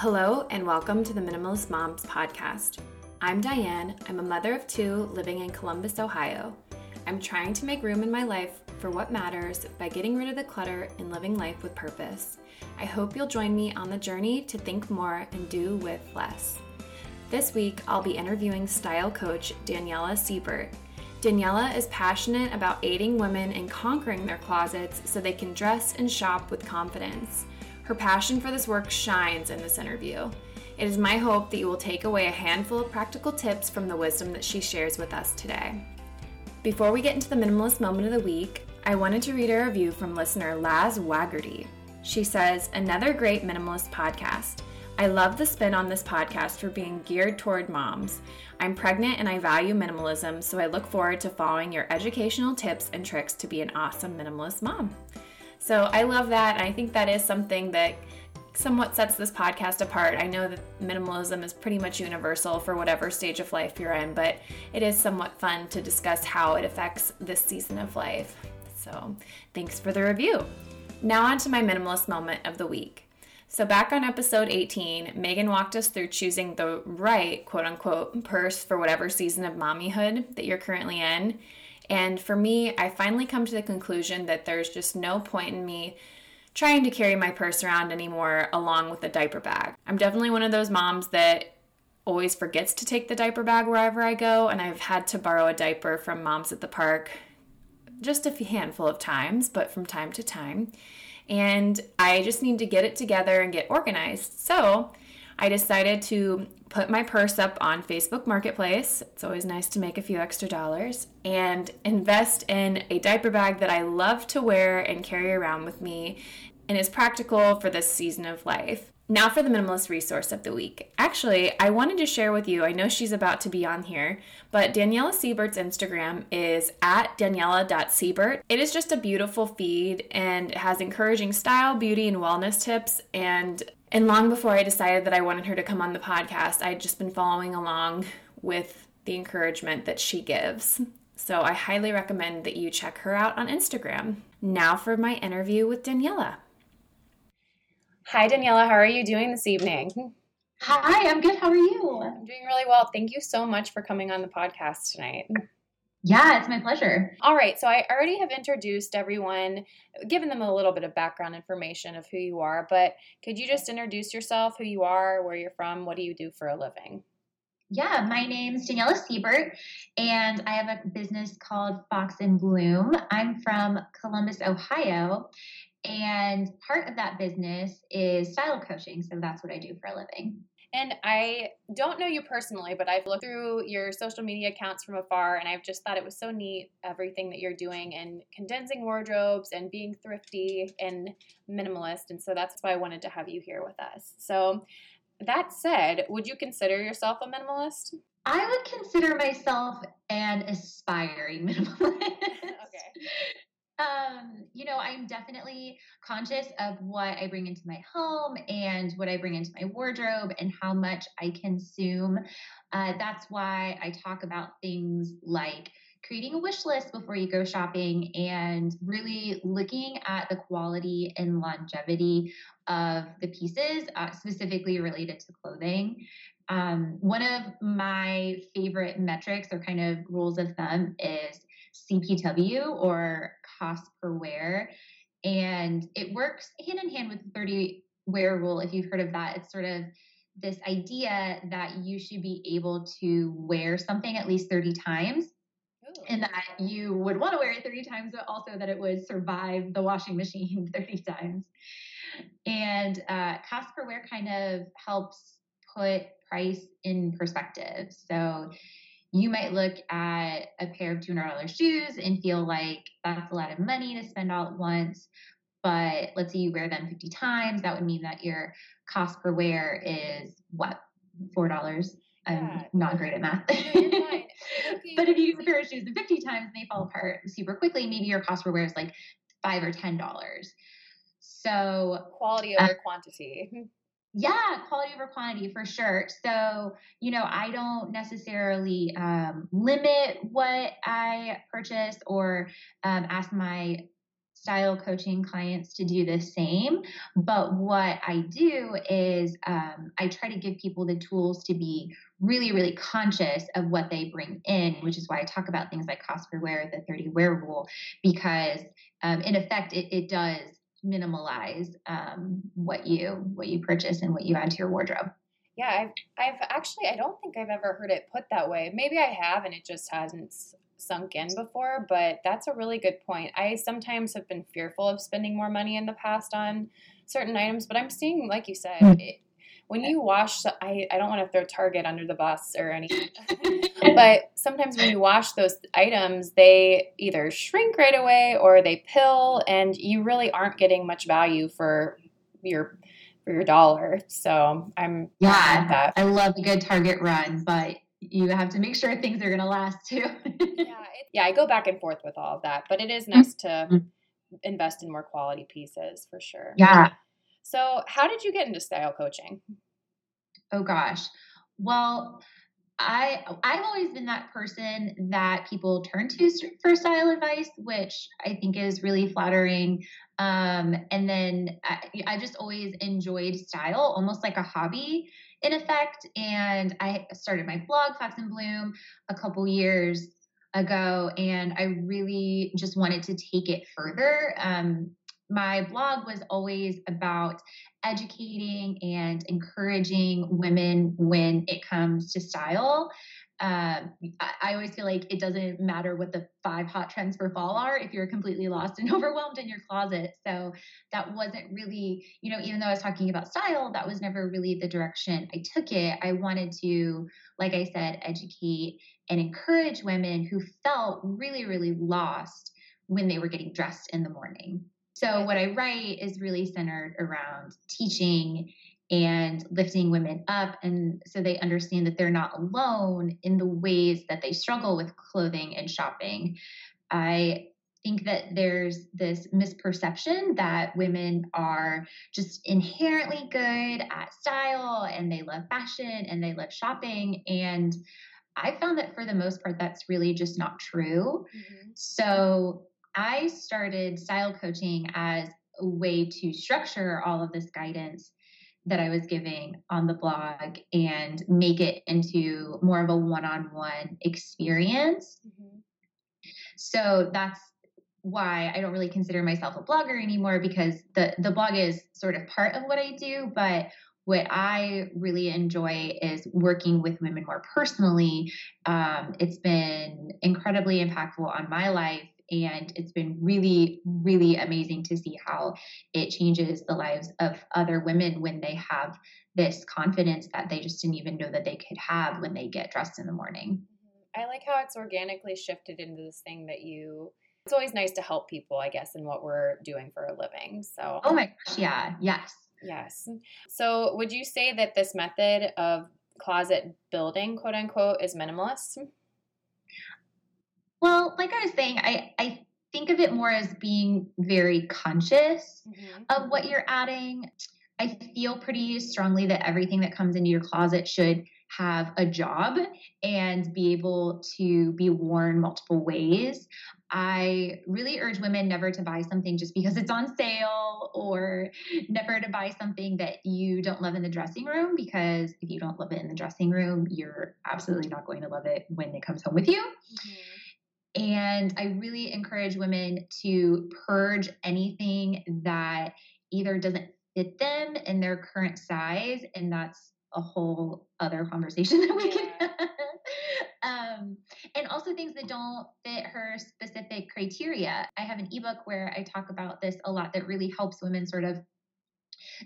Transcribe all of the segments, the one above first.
Hello, and welcome to the Minimalist Moms podcast. I'm Diane. I'm a mother of two living in Columbus, Ohio. I'm trying to make room in my life for what matters by getting rid of the clutter and living life with purpose. I hope you'll join me on the journey to think more and do with less. This week, I'll be interviewing style coach Daniella Siebert. Daniella is passionate about aiding women in conquering their closets so they can dress and shop with confidence. Her passion for this work shines in this interview. It is my hope that you will take away a handful of practical tips from the wisdom that she shares with us today. Before we get into the minimalist moment of the week, I wanted to read a review from listener Laz Waggerty. She says, Another great minimalist podcast. I love the spin on this podcast for being geared toward moms. I'm pregnant and I value minimalism, so I look forward to following your educational tips and tricks to be an awesome minimalist mom. So I love that. I think that is something that somewhat sets this podcast apart. I know that minimalism is pretty much universal for whatever stage of life you're in, but it is somewhat fun to discuss how it affects this season of life. So thanks for the review. Now, on to my minimalist moment of the week. So, back on episode 18, Megan walked us through choosing the right quote unquote purse for whatever season of mommyhood that you're currently in. And for me, I finally come to the conclusion that there's just no point in me trying to carry my purse around anymore along with a diaper bag. I'm definitely one of those moms that always forgets to take the diaper bag wherever I go, and I've had to borrow a diaper from moms at the park just a handful of times, but from time to time. And I just need to get it together and get organized. So I decided to put my purse up on Facebook Marketplace. It's always nice to make a few extra dollars and invest in a diaper bag that I love to wear and carry around with me and is practical for this season of life. Now for the minimalist resource of the week. Actually, I wanted to share with you, I know she's about to be on here, but Daniella Siebert's Instagram is at daniela.siebert. It is just a beautiful feed and has encouraging style, beauty, and wellness tips and and long before I decided that I wanted her to come on the podcast, I'd just been following along with the encouragement that she gives. So I highly recommend that you check her out on Instagram. Now for my interview with Daniella. Hi, Daniella. How are you doing this evening? Hi, I'm good. How are you? I'm doing really well. Thank you so much for coming on the podcast tonight. Yeah, it's my pleasure. All right. So I already have introduced everyone, given them a little bit of background information of who you are, but could you just introduce yourself, who you are, where you're from, what do you do for a living? Yeah, my name's Daniella Siebert, and I have a business called Fox and Bloom. I'm from Columbus, Ohio, and part of that business is style coaching. So that's what I do for a living. And I don't know you personally, but I've looked through your social media accounts from afar and I've just thought it was so neat everything that you're doing and condensing wardrobes and being thrifty and minimalist. And so that's why I wanted to have you here with us. So, that said, would you consider yourself a minimalist? I would consider myself an aspiring minimalist. okay um, you know, I'm definitely conscious of what I bring into my home and what I bring into my wardrobe and how much I consume. Uh, that's why I talk about things like creating a wish list before you go shopping and really looking at the quality and longevity of the pieces, uh, specifically related to clothing. Um, one of my favorite metrics or kind of rules of thumb is CPW or cost per wear. And it works hand in hand with the 30 wear rule. If you've heard of that, it's sort of this idea that you should be able to wear something at least 30 times. Ooh. And that you would want to wear it 30 times, but also that it would survive the washing machine 30 times. And uh, cost per wear kind of helps put price in perspective. So you might look at a pair of $200 shoes and feel like that's a lot of money to spend all at once. But let's say you wear them 50 times, that would mean that your cost per wear is what? $4. I'm not great at math. but if you use a pair of shoes 50 times and they fall apart super quickly, maybe your cost per wear is like five or ten dollars. So quality over uh, quantity. Yeah, quality over quantity for sure. So, you know, I don't necessarily um, limit what I purchase or um, ask my style coaching clients to do the same. But what I do is um, I try to give people the tools to be really, really conscious of what they bring in, which is why I talk about things like cost per wear, the 30 wear rule, because um, in effect, it, it does minimalize um, what you what you purchase and what you add to your wardrobe. Yeah, I've I've actually I don't think I've ever heard it put that way. Maybe I have, and it just hasn't sunk in before. But that's a really good point. I sometimes have been fearful of spending more money in the past on certain items, but I'm seeing, like you said, mm. it, when you wash, I, I don't want to throw Target under the bus or anything, but sometimes when you wash those items, they either shrink right away or they pill, and you really aren't getting much value for your for your dollar. So I'm yeah, I love a good Target run, but you have to make sure things are going to last too. yeah, it, yeah, I go back and forth with all of that, but it is nice to mm-hmm. invest in more quality pieces for sure. Yeah. So, how did you get into style coaching? Oh gosh. Well, I I've always been that person that people turn to for style advice, which I think is really flattering. Um, and then I, I just always enjoyed style, almost like a hobby in effect. And I started my blog, Fox and Bloom, a couple years ago, and I really just wanted to take it further. Um, my blog was always about educating and encouraging women when it comes to style. Um, I, I, always feel like it doesn't matter what the five hot trends for fall are if you're completely lost and overwhelmed in your closet. So that wasn't really, you know, even though I was talking about style, that was never really the direction I took it. I wanted to, like I said, educate and encourage women who felt really, really lost when they were getting dressed in the morning. So, what I write is really centered around teaching and lifting women up and so they understand that they're not alone in the ways that they struggle with clothing and shopping. I think that there's this misperception that women are just inherently good at style and they love fashion and they love shopping and I found that for the most part that's really just not true. Mm-hmm. So I started style coaching as a way to structure all of this guidance that I was giving on the blog and make it into more of a one on one experience. Mm-hmm. So that's why I don't really consider myself a blogger anymore because the, the blog is sort of part of what I do, but what I really enjoy is working with women more personally. Um, it's been incredibly impactful on my life and it's been really, really amazing to see how it changes the lives of other women when they have this confidence that they just didn't even know that they could have when they get dressed in the morning. Mm-hmm. I like how it's organically shifted into this thing that you it's always nice to help people, I guess, in what we're doing for a living. So Oh my gosh, yeah. Yes. Yes. So would you say that this method of closet building, quote unquote, is minimalist? Well, like I was saying, I, I think of it more as being very conscious mm-hmm. of what you're adding. I feel pretty strongly that everything that comes into your closet should have a job and be able to be worn multiple ways. I really urge women never to buy something just because it's on sale or never to buy something that you don't love in the dressing room because if you don't love it in the dressing room, you're absolutely not going to love it when it comes home with you. Mm-hmm. And I really encourage women to purge anything that either doesn't fit them in their current size, and that's a whole other conversation that we can have. um, and also things that don't fit her specific criteria. I have an ebook where I talk about this a lot that really helps women sort of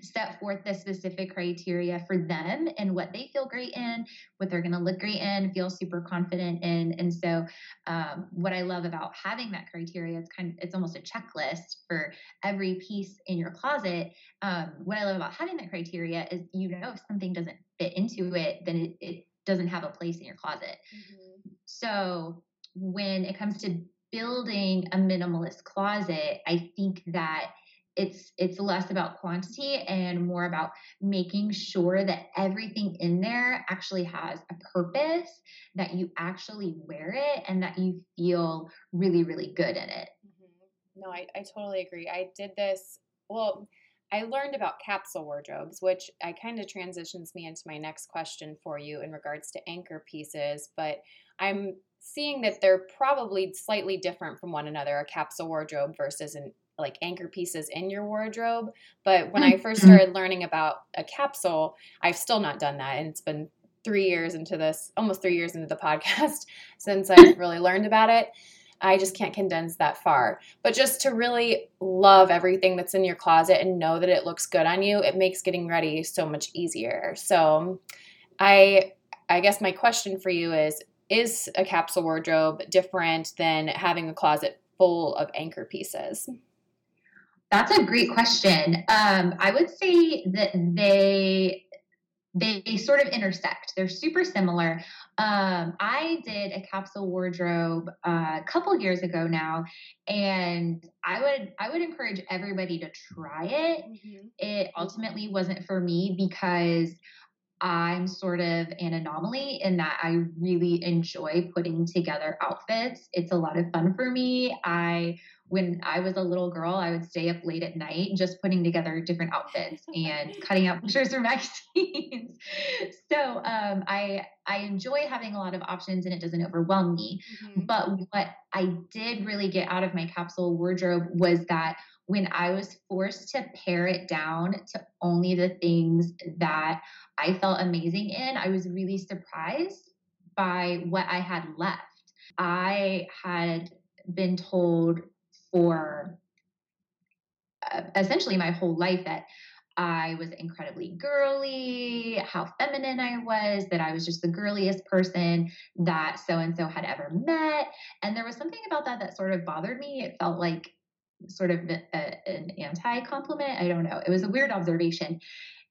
set forth the specific criteria for them and what they feel great in, what they're going to look great in, feel super confident in. And so, um, what I love about having that criteria, it's kind of it's almost a checklist for every piece in your closet. Um, what I love about having that criteria is you know if something doesn't fit into it, then it, it doesn't have a place in your closet. Mm-hmm. So when it comes to building a minimalist closet, I think that it's it's less about quantity and more about making sure that everything in there actually has a purpose that you actually wear it and that you feel really really good in it mm-hmm. No, I, I totally agree. I did this, well, I learned about capsule wardrobes, which I kind of transitions me into my next question for you in regards to anchor pieces, but I'm seeing that they're probably slightly different from one another, a capsule wardrobe versus an like anchor pieces in your wardrobe. But when I first mm-hmm. started learning about a capsule, I've still not done that. And it's been three years into this, almost three years into the podcast since I've really learned about it. I just can't condense that far. But just to really love everything that's in your closet and know that it looks good on you, it makes getting ready so much easier. So I I guess my question for you is is a capsule wardrobe different than having a closet full of anchor pieces? That's a great question. Um, I would say that they they sort of intersect. They're super similar. Um, I did a capsule wardrobe uh, a couple years ago now, and I would I would encourage everybody to try it. Mm-hmm. It ultimately wasn't for me because I'm sort of an anomaly in that I really enjoy putting together outfits. It's a lot of fun for me. I when I was a little girl, I would stay up late at night just putting together different outfits and cutting out pictures for magazines. so um, I I enjoy having a lot of options and it doesn't overwhelm me. Mm-hmm. But what I did really get out of my capsule wardrobe was that when I was forced to pare it down to only the things that I felt amazing in, I was really surprised by what I had left. I had been told for uh, essentially my whole life that I was incredibly girly, how feminine I was, that I was just the girliest person that so and so had ever met. And there was something about that that sort of bothered me. It felt like sort of a, an anti compliment. I don't know. It was a weird observation.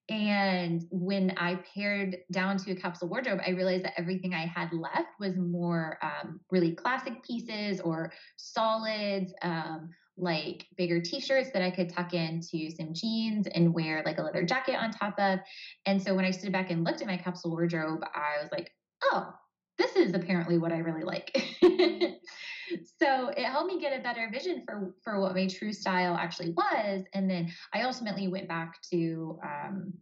And when I pared down to a capsule wardrobe, I realized that everything I had left was more um, really classic pieces or solids, um, like bigger t shirts that I could tuck into some jeans and wear like a leather jacket on top of. And so when I stood back and looked at my capsule wardrobe, I was like, oh, this is apparently what I really like. so it helped me get a better vision for for what my true style actually was and then i ultimately went back to um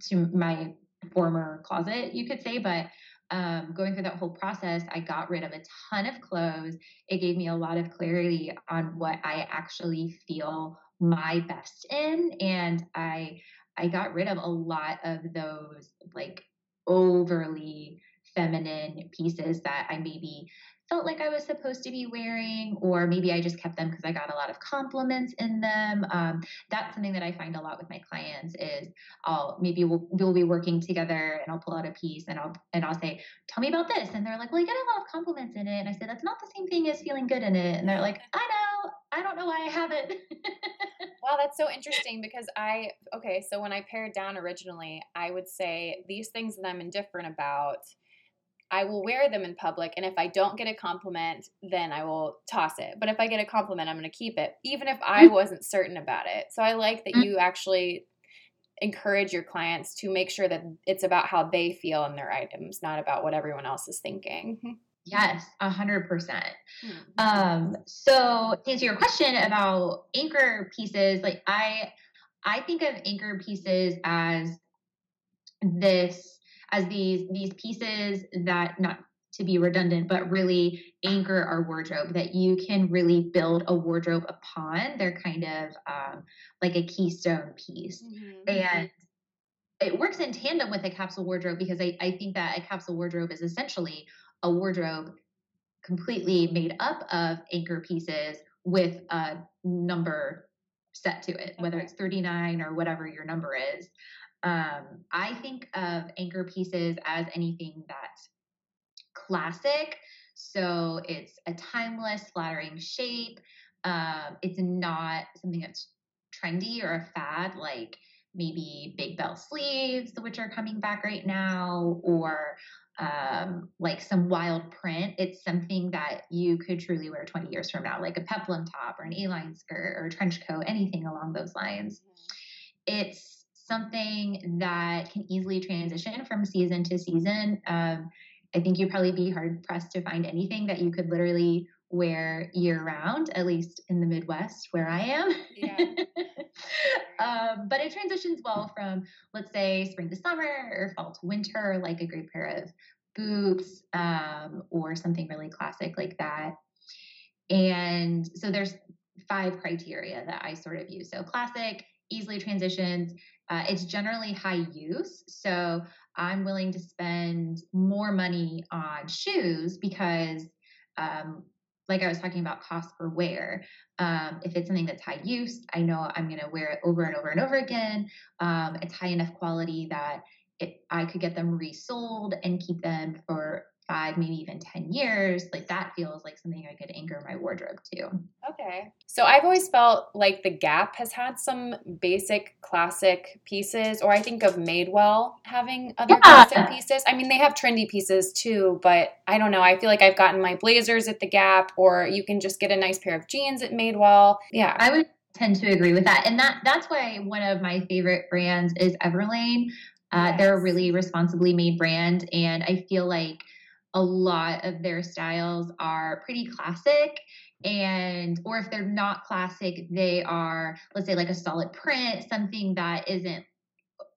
to my former closet you could say but um, going through that whole process, I got rid of a ton of clothes. It gave me a lot of clarity on what I actually feel my best in, and I I got rid of a lot of those like overly feminine pieces that I maybe felt like I was supposed to be wearing, or maybe I just kept them because I got a lot of compliments in them. Um, that's something that I find a lot with my clients is I'll maybe we'll, we'll be working together and I'll pull out a piece and I'll and I'll say, "Tell me about this," and they're like, "Well, you get a lot of compliments in it," and I said "That's not the same thing as feeling good in it," and they're like, "I know, I don't know why I have it." wow, that's so interesting because I okay, so when I pared down originally, I would say these things that I'm indifferent about I will wear them in public. And if I don't get a compliment, then I will toss it. But if I get a compliment, I'm going to keep it, even if I mm-hmm. wasn't certain about it. So I like that mm-hmm. you actually encourage your clients to make sure that it's about how they feel in their items, not about what everyone else is thinking. Yes, a hundred percent. Hmm. Um, so to answer your question about anchor pieces, like I, I think of anchor pieces as this as these these pieces that not to be redundant, but really anchor our wardrobe that you can really build a wardrobe upon. They're kind of um, like a keystone piece. Mm-hmm. And it works in tandem with a capsule wardrobe because I, I think that a capsule wardrobe is essentially a wardrobe completely made up of anchor pieces with a number set to it, okay. whether it's 39 or whatever your number is. Um, I think of anchor pieces as anything that's classic. So it's a timeless, flattering shape. Um, it's not something that's trendy or a fad like maybe big bell sleeves, which are coming back right now, or um, like some wild print. It's something that you could truly wear 20 years from now, like a peplum top or an A-line skirt or a trench coat, anything along those lines. Mm-hmm. It's something that can easily transition from season to season. Um, I think you'd probably be hard pressed to find anything that you could literally wear year round, at least in the Midwest where I am. Yeah. um, but it transitions well from, let's say, spring to summer or fall to winter, like a great pair of boots um, or something really classic like that. And so there's five criteria that I sort of use. So classic, easily transitions. Uh, it's generally high use. So I'm willing to spend more money on shoes because um, like I was talking about cost per wear. Um, if it's something that's high use, I know I'm going to wear it over and over and over again. Um, it's high enough quality that it, I could get them resold and keep them for five, maybe even 10 years, like that feels like something I could anchor my wardrobe to. Okay. So I've always felt like the Gap has had some basic classic pieces, or I think of Madewell having other yeah. classic pieces. I mean, they have trendy pieces too, but I don't know. I feel like I've gotten my blazers at the Gap, or you can just get a nice pair of jeans at Madewell. Yeah. I would tend to agree with that. And that that's why one of my favorite brands is Everlane. Uh, yes. They're a really responsibly made brand, and I feel like a lot of their styles are pretty classic and or if they're not classic they are let's say like a solid print something that isn't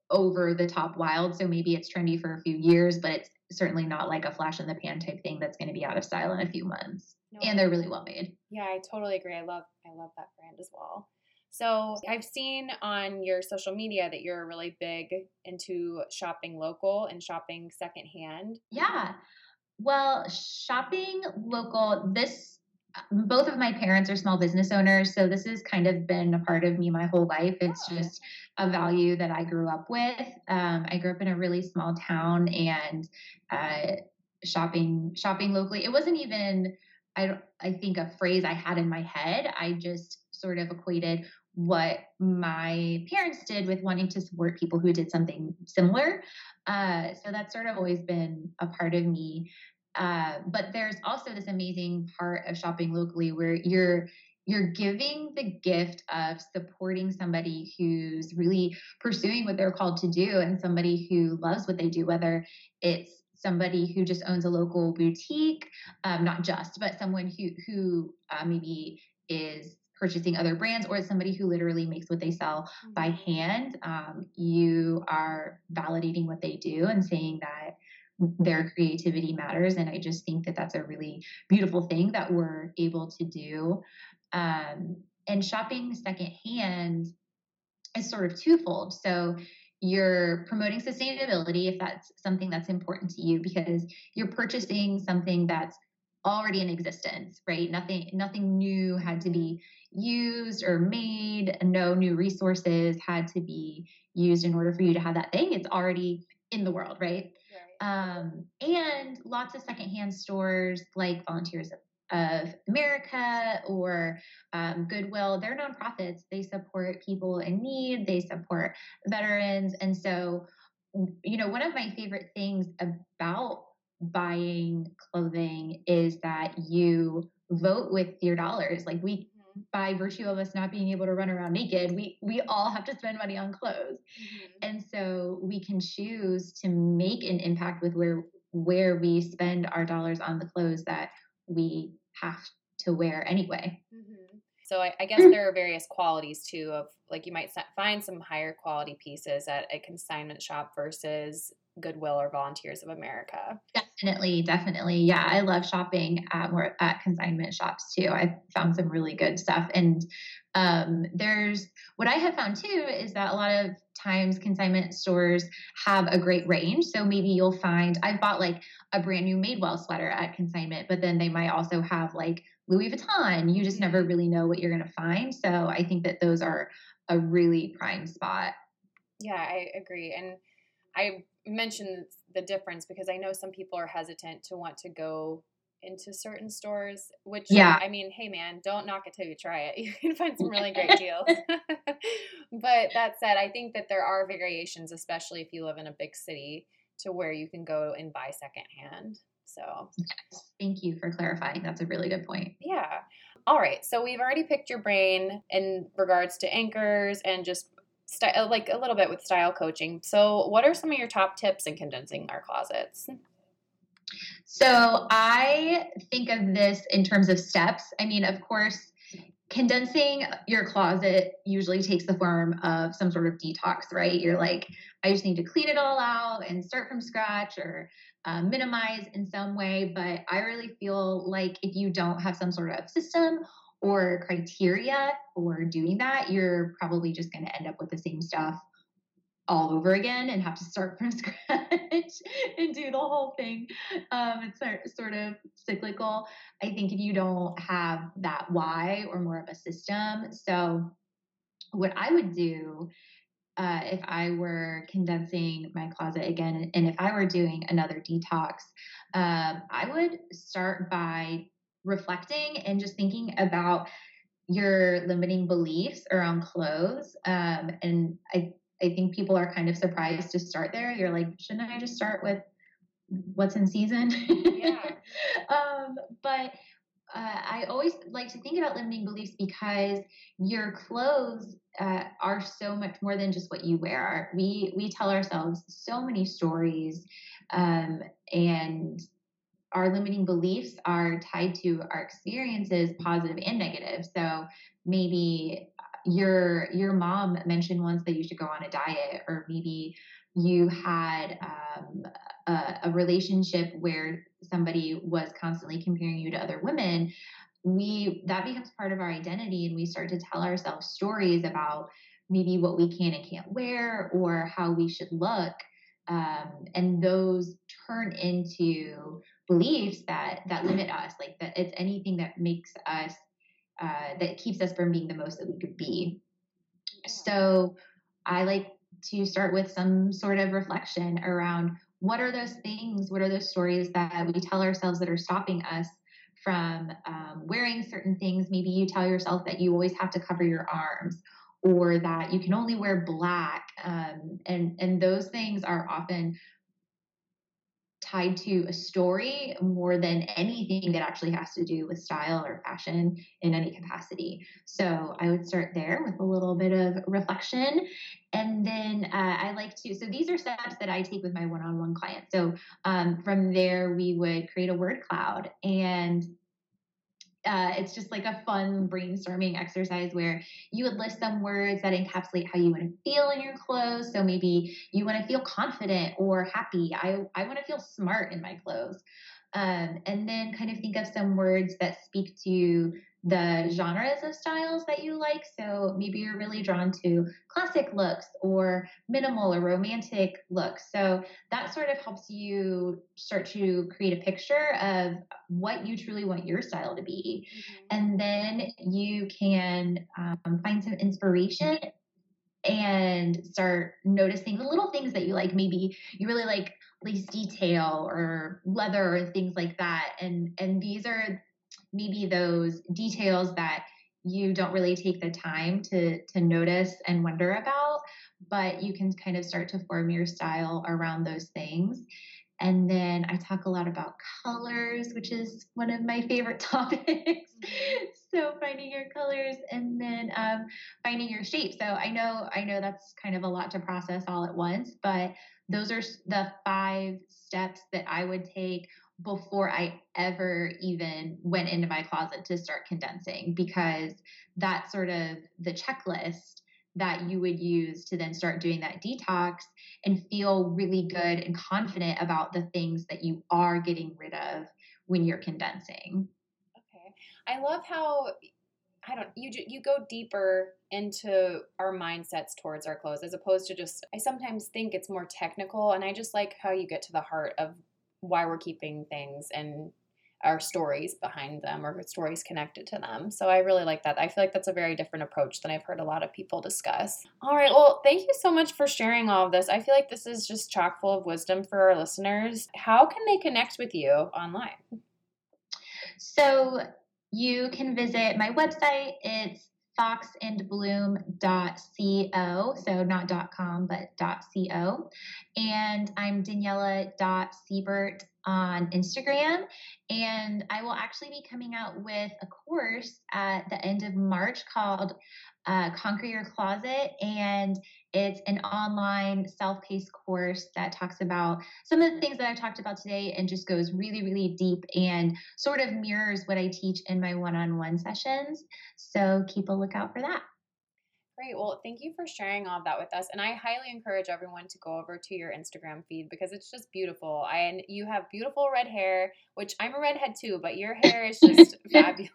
over the top wild so maybe it's trendy for a few years but it's certainly not like a flash in the pan type thing that's going to be out of style in a few months no, and they're really well made yeah i totally agree i love i love that brand as well so I've seen on your social media that you're really big into shopping local and shopping secondhand. Yeah. Well, shopping local, this both of my parents are small business owners, so this has kind of been a part of me my whole life. It's oh. just a value that I grew up with. Um, I grew up in a really small town, and uh, shopping shopping locally. It wasn't even I I think a phrase I had in my head. I just sort of equated what my parents did with wanting to support people who did something similar. Uh, so that's sort of always been a part of me. Uh, but there's also this amazing part of shopping locally where you're you're giving the gift of supporting somebody who's really pursuing what they're called to do and somebody who loves what they do whether it's somebody who just owns a local boutique um, not just but someone who who uh, maybe is purchasing other brands or as somebody who literally makes what they sell mm-hmm. by hand, um, you are validating what they do and saying that their creativity matters. And I just think that that's a really beautiful thing that we're able to do. Um, and shopping secondhand is sort of twofold. So you're promoting sustainability if that's something that's important to you because you're purchasing something that's already in existence right nothing nothing new had to be used or made. No new resources had to be used in order for you to have that thing. It's already in the world, right? right. Um, and lots of secondhand stores like Volunteers of America or um, Goodwill, they're nonprofits. They support people in need, they support veterans. And so, you know, one of my favorite things about buying clothing is that you vote with your dollars. Like we by virtue of us not being able to run around naked, we we all have to spend money on clothes. Mm-hmm. And so we can choose to make an impact with where where we spend our dollars on the clothes that we have to wear anyway. Mm-hmm. So I, I, guess there are various qualities too of like you might find some higher quality pieces at a consignment shop versus Goodwill or Volunteers of America. Definitely, definitely. Yeah, I love shopping at more at consignment shops too. I found some really good stuff. And um, there's what I have found too is that a lot of times consignment stores have a great range. So maybe you'll find I've bought like a brand new Madewell sweater at consignment, but then they might also have like Louis Vuitton. You just never really know what you're going to find. So I think that those are a really prime spot. Yeah, I agree. And I mentioned the difference because I know some people are hesitant to want to go into certain stores, which yeah. I mean, hey man, don't knock it till you try it. You can find some really great deals. but that said, I think that there are variations, especially if you live in a big city, to where you can go and buy secondhand. So thank you for clarifying. That's a really good point. Yeah. All right. So we've already picked your brain in regards to anchors and just style, uh, like a little bit with style coaching. So, what are some of your top tips in condensing our closets? So I think of this in terms of steps. I mean, of course, condensing your closet usually takes the form of some sort of detox, right? You're like, I just need to clean it all out and start from scratch or uh, minimize in some way. But I really feel like if you don't have some sort of system or criteria for doing that, you're probably just going to end up with the same stuff all over again and have to start from scratch and do the whole thing. Um, it's sort of cyclical. I think if you don't have that why or more of a system, so what I would do uh, if I were condensing my closet again, and if I were doing another detox, um, I would start by reflecting and just thinking about your limiting beliefs around clothes. Um, and I I think people are kind of surprised to start there. You're like, shouldn't I just start with what's in season? Yeah. um, but uh, I always like to think about limiting beliefs because your clothes uh, are so much more than just what you wear. We we tell ourselves so many stories, um, and our limiting beliefs are tied to our experiences, positive and negative. So maybe your your mom mentioned once that you should go on a diet or maybe you had um, a, a, relationship where somebody was constantly comparing you to other women we that becomes part of our identity and we start to tell ourselves stories about maybe what we can and can't wear or how we should look um, and those turn into beliefs that that limit us like that it's anything that makes us uh, that keeps us from being the most that we could be. So I like to start with some sort of reflection around what are those things, what are those stories that we tell ourselves that are stopping us from um, wearing certain things. Maybe you tell yourself that you always have to cover your arms or that you can only wear black. Um, and, and those things are often tied to a story more than anything that actually has to do with style or fashion in any capacity. So I would start there with a little bit of reflection. And then uh, I like to, so these are steps that I take with my one on one clients. So um, from there, we would create a word cloud and uh, it's just like a fun brainstorming exercise where you would list some words that encapsulate how you want to feel in your clothes. So maybe you want to feel confident or happy. I, I want to feel smart in my clothes. Um, and then kind of think of some words that speak to the genres of styles that you like. So maybe you're really drawn to classic looks or minimal or romantic looks. So that sort of helps you start to create a picture of what you truly want your style to be. Mm-hmm. And then you can um, find some inspiration and start noticing the little things that you like. Maybe you really like lace detail or leather or things like that. And and these are maybe those details that you don't really take the time to to notice and wonder about but you can kind of start to form your style around those things and then I talk a lot about colors, which is one of my favorite topics. Mm-hmm. Finding your colors and then um, finding your shape. So I know I know that's kind of a lot to process all at once, but those are the five steps that I would take before I ever even went into my closet to start condensing because that's sort of the checklist that you would use to then start doing that detox and feel really good and confident about the things that you are getting rid of when you're condensing. Okay. I love how I don't you you go deeper into our mindsets towards our clothes as opposed to just I sometimes think it's more technical and I just like how you get to the heart of why we're keeping things and our stories behind them or stories connected to them. So I really like that. I feel like that's a very different approach than I've heard a lot of people discuss. All right. Well, thank you so much for sharing all of this. I feel like this is just chock full of wisdom for our listeners. How can they connect with you online? So you can visit my website. It's foxandbloom.co, so not .com, but .co. And I'm Daniela.siebert on Instagram. And I will actually be coming out with a course at the end of March called uh, Conquer Your Closet. And it's an online self paced course that talks about some of the things that I've talked about today and just goes really, really deep and sort of mirrors what I teach in my one on one sessions. So keep a lookout for that. Great. Well, thank you for sharing all of that with us. And I highly encourage everyone to go over to your Instagram feed because it's just beautiful. And you have beautiful red hair, which I'm a redhead too, but your hair is just fabulous.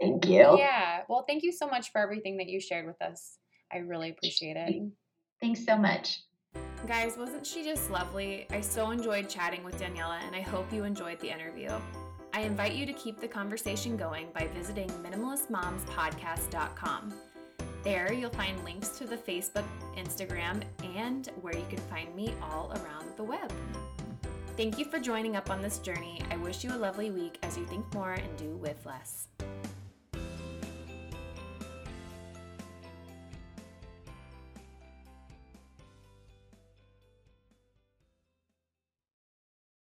Thank you. Yeah. Well, thank you so much for everything that you shared with us. I really appreciate it. Thanks so much. Guys, wasn't she just lovely? I so enjoyed chatting with Daniella, and I hope you enjoyed the interview. I invite you to keep the conversation going by visiting minimalistmomspodcast.com. There, you'll find links to the Facebook, Instagram, and where you can find me all around the web. Thank you for joining up on this journey. I wish you a lovely week as you think more and do with less.